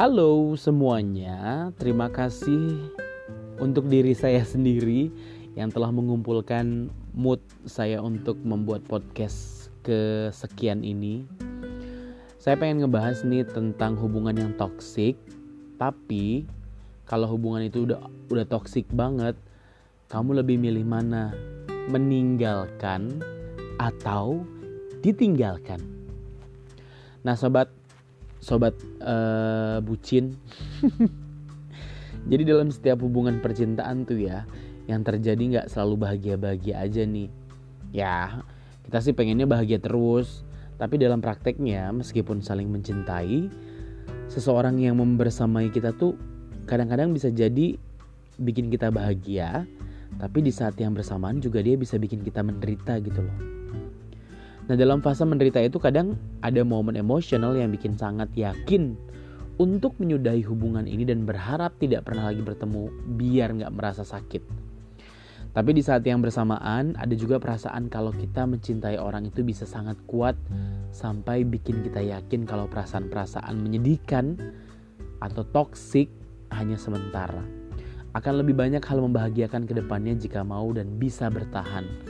Halo semuanya, terima kasih untuk diri saya sendiri yang telah mengumpulkan mood saya untuk membuat podcast kesekian ini. Saya pengen ngebahas nih tentang hubungan yang toksik, tapi kalau hubungan itu udah udah toksik banget, kamu lebih milih mana? Meninggalkan atau ditinggalkan? Nah, sobat sobat uh, bucin. Jadi dalam setiap hubungan percintaan tuh ya, yang terjadi nggak selalu bahagia-bahagia aja nih. Ya, kita sih pengennya bahagia terus. Tapi dalam prakteknya, meskipun saling mencintai, seseorang yang membersamai kita tuh kadang-kadang bisa jadi bikin kita bahagia, tapi di saat yang bersamaan juga dia bisa bikin kita menderita gitu loh. Nah dalam fase menderita itu kadang ada momen emosional yang bikin sangat yakin untuk menyudahi hubungan ini dan berharap tidak pernah lagi bertemu biar nggak merasa sakit. Tapi di saat yang bersamaan ada juga perasaan kalau kita mencintai orang itu bisa sangat kuat sampai bikin kita yakin kalau perasaan-perasaan menyedihkan atau toksik hanya sementara. Akan lebih banyak hal membahagiakan ke depannya jika mau dan bisa bertahan.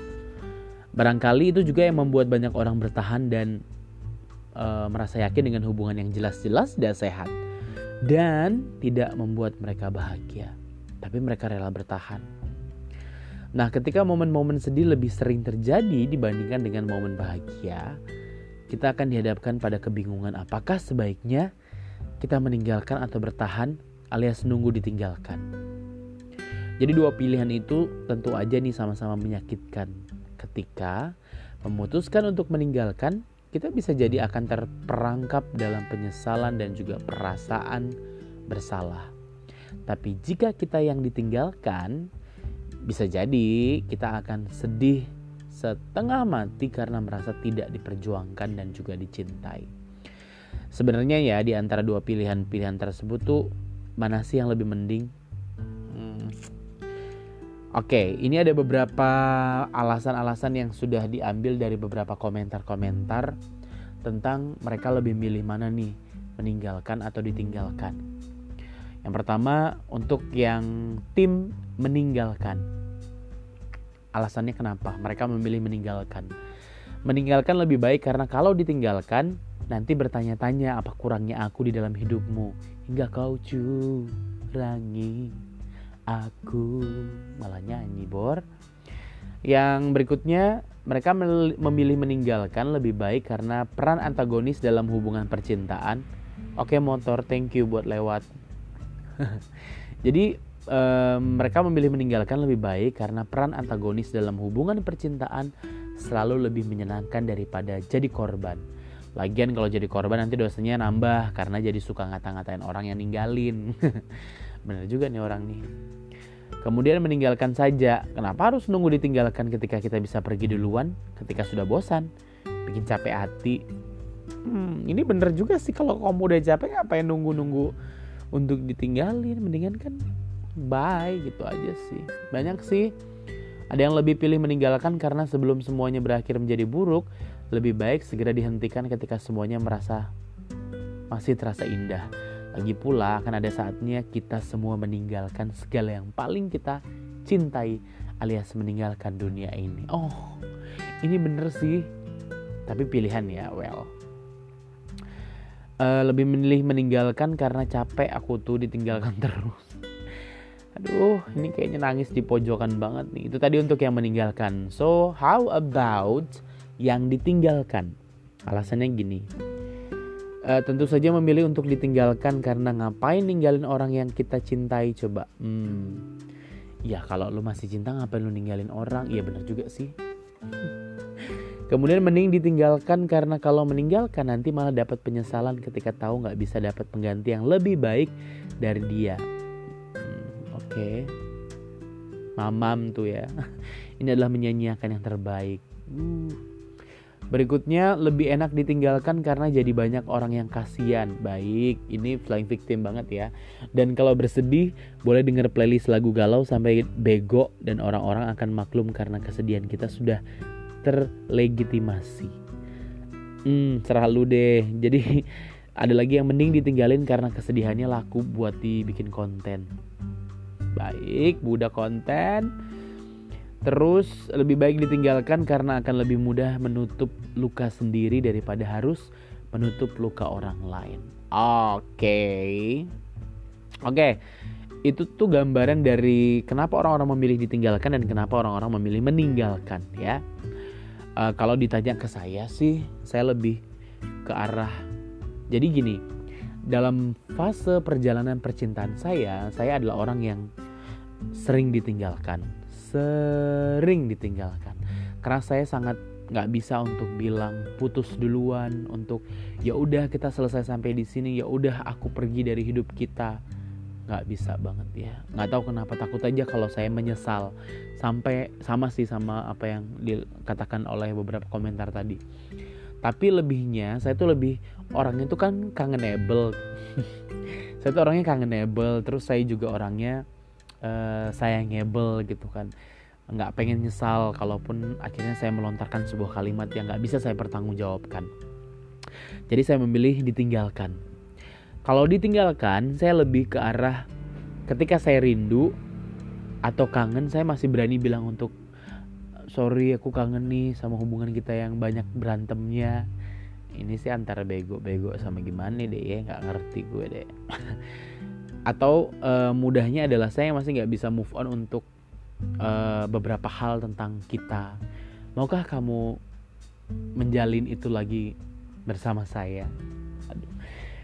Barangkali itu juga yang membuat banyak orang bertahan dan e, merasa yakin dengan hubungan yang jelas-jelas dan sehat dan tidak membuat mereka bahagia, tapi mereka rela bertahan. Nah, ketika momen-momen sedih lebih sering terjadi dibandingkan dengan momen bahagia, kita akan dihadapkan pada kebingungan apakah sebaiknya kita meninggalkan atau bertahan alias nunggu ditinggalkan. Jadi dua pilihan itu tentu aja nih sama-sama menyakitkan ketika memutuskan untuk meninggalkan, kita bisa jadi akan terperangkap dalam penyesalan dan juga perasaan bersalah. Tapi jika kita yang ditinggalkan, bisa jadi kita akan sedih setengah mati karena merasa tidak diperjuangkan dan juga dicintai. Sebenarnya ya di antara dua pilihan-pilihan tersebut tuh mana sih yang lebih mending? Oke, ini ada beberapa alasan-alasan yang sudah diambil dari beberapa komentar-komentar tentang mereka lebih milih mana nih, meninggalkan atau ditinggalkan. Yang pertama, untuk yang tim meninggalkan. Alasannya kenapa? Mereka memilih meninggalkan. Meninggalkan lebih baik karena kalau ditinggalkan, nanti bertanya-tanya apa kurangnya aku di dalam hidupmu hingga kau curangi aku. Malah nyanyi bor. Yang berikutnya mereka memilih meninggalkan lebih baik karena peran antagonis dalam hubungan percintaan. Oke motor thank you buat lewat. Jadi um, mereka memilih meninggalkan lebih baik karena peran antagonis dalam hubungan percintaan selalu lebih menyenangkan daripada jadi korban Lagian kalau jadi korban nanti dosanya nambah karena jadi suka ngata-ngatain orang yang ninggalin. Bener juga nih orang nih. Kemudian meninggalkan saja. Kenapa harus nunggu ditinggalkan ketika kita bisa pergi duluan? Ketika sudah bosan, bikin capek hati. Hmm, ini bener juga sih kalau kamu udah capek ngapain nunggu-nunggu untuk ditinggalin? Mendingan kan bye gitu aja sih. Banyak sih. Ada yang lebih pilih meninggalkan karena sebelum semuanya berakhir menjadi buruk, lebih baik segera dihentikan ketika semuanya merasa masih terasa indah. Lagi pula akan ada saatnya kita semua meninggalkan segala yang paling kita cintai alias meninggalkan dunia ini. Oh, ini bener sih. Tapi pilihan ya, well. Uh, lebih memilih meninggalkan karena capek aku tuh ditinggalkan terus. Aduh, ini kayaknya nangis di pojokan banget nih. Itu tadi untuk yang meninggalkan. So, how about yang ditinggalkan? Alasannya gini. Uh, tentu saja memilih untuk ditinggalkan karena ngapain ninggalin orang yang kita cintai coba? Hmm. Ya kalau lu masih cinta ngapain lu ninggalin orang? Iya benar juga sih. Kemudian mending ditinggalkan karena kalau meninggalkan nanti malah dapat penyesalan ketika tahu nggak bisa dapat pengganti yang lebih baik dari dia. Hmm, oke. Okay. mamam tuh ya. Ini adalah menyanyiakan yang terbaik. Uh Berikutnya lebih enak ditinggalkan karena jadi banyak orang yang kasihan. Baik, ini flying victim banget ya. Dan kalau bersedih, boleh denger playlist lagu galau sampai bego dan orang-orang akan maklum karena kesedihan kita sudah terlegitimasi. Hmm, serah lu deh. Jadi Ada lagi yang mending ditinggalin karena kesedihannya laku buat dibikin konten. Baik, budak konten. Terus lebih baik ditinggalkan karena akan lebih mudah menutup luka sendiri daripada harus menutup luka orang lain. Oke. Okay. Oke. Okay. Itu tuh gambaran dari kenapa orang-orang memilih ditinggalkan dan kenapa orang-orang memilih meninggalkan ya. Uh, kalau ditanya ke saya sih, saya lebih ke arah jadi gini, dalam fase perjalanan percintaan saya, saya adalah orang yang sering ditinggalkan, sering ditinggalkan. Karena saya sangat nggak bisa untuk bilang putus duluan, untuk ya udah kita selesai sampai di sini, ya udah aku pergi dari hidup kita, nggak bisa banget ya. Nggak tahu kenapa takut aja kalau saya menyesal sampai sama sih sama apa yang dikatakan oleh beberapa komentar tadi tapi lebihnya saya tuh lebih orangnya tuh kan kangenable saya tuh orangnya kangenable terus saya juga orangnya uh, sayangable gitu kan. Nggak pengen nyesal kalaupun akhirnya saya melontarkan sebuah kalimat yang nggak bisa saya pertanggungjawabkan. Jadi saya memilih ditinggalkan. Kalau ditinggalkan saya lebih ke arah ketika saya rindu atau kangen saya masih berani bilang untuk sorry aku kangen nih sama hubungan kita yang banyak berantemnya. Ini sih antara bego-bego sama gimana deh ya nggak ngerti gue deh atau uh, mudahnya adalah saya masih nggak bisa move on untuk uh, beberapa hal tentang kita. Maukah kamu menjalin itu lagi bersama saya?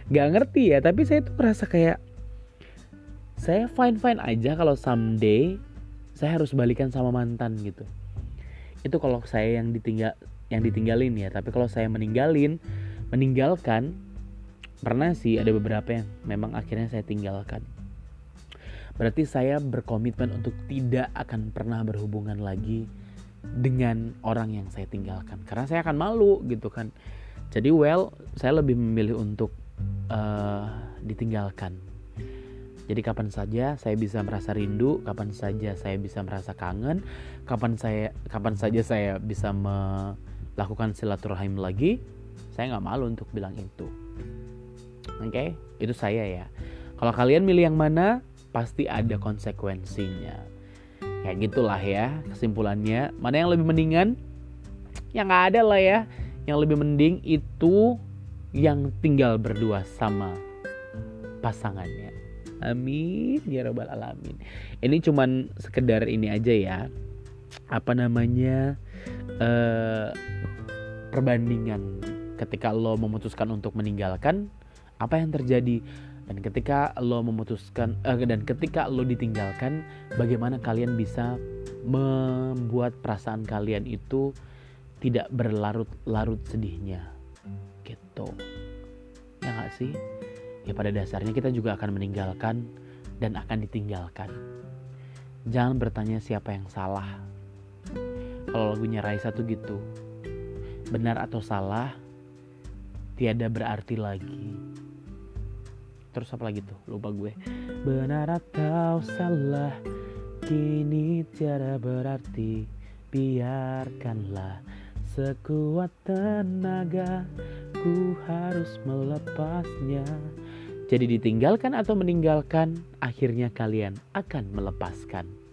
Nggak ngerti ya tapi saya tuh merasa kayak saya fine fine aja kalau someday saya harus balikan sama mantan gitu. Itu kalau saya yang ditinggal yang ditinggalin ya tapi kalau saya meninggalin meninggalkan pernah sih ada beberapa yang memang akhirnya saya tinggalkan. Berarti saya berkomitmen untuk tidak akan pernah berhubungan lagi dengan orang yang saya tinggalkan. Karena saya akan malu gitu kan. Jadi well saya lebih memilih untuk uh, ditinggalkan. Jadi kapan saja saya bisa merasa rindu, kapan saja saya bisa merasa kangen, kapan saya kapan saja saya bisa melakukan silaturahim lagi, saya nggak malu untuk bilang itu. Oke, okay? itu saya ya. Kalau kalian milih yang mana, pasti ada konsekuensinya. Ya gitulah ya kesimpulannya. Mana yang lebih mendingan? Yang nggak ada lah ya. Yang lebih mending itu yang tinggal berdua sama pasangannya. Amin ya robbal alamin. Ini cuman sekedar ini aja ya. Apa namanya? Uh, perbandingan ketika lo memutuskan untuk meninggalkan apa yang terjadi dan ketika lo memutuskan uh, dan ketika lo ditinggalkan bagaimana kalian bisa membuat perasaan kalian itu tidak berlarut-larut sedihnya gitu ya gak sih ya pada dasarnya kita juga akan meninggalkan dan akan ditinggalkan. Jangan bertanya siapa yang salah. Kalau lagunya Raisa tuh gitu. Benar atau salah tiada berarti lagi. Terus apa lagi tuh? Lupa gue. Benar atau salah kini tiada berarti. Biarkanlah sekuat tenaga ku harus melepasnya jadi ditinggalkan atau meninggalkan, akhirnya kalian akan melepaskan.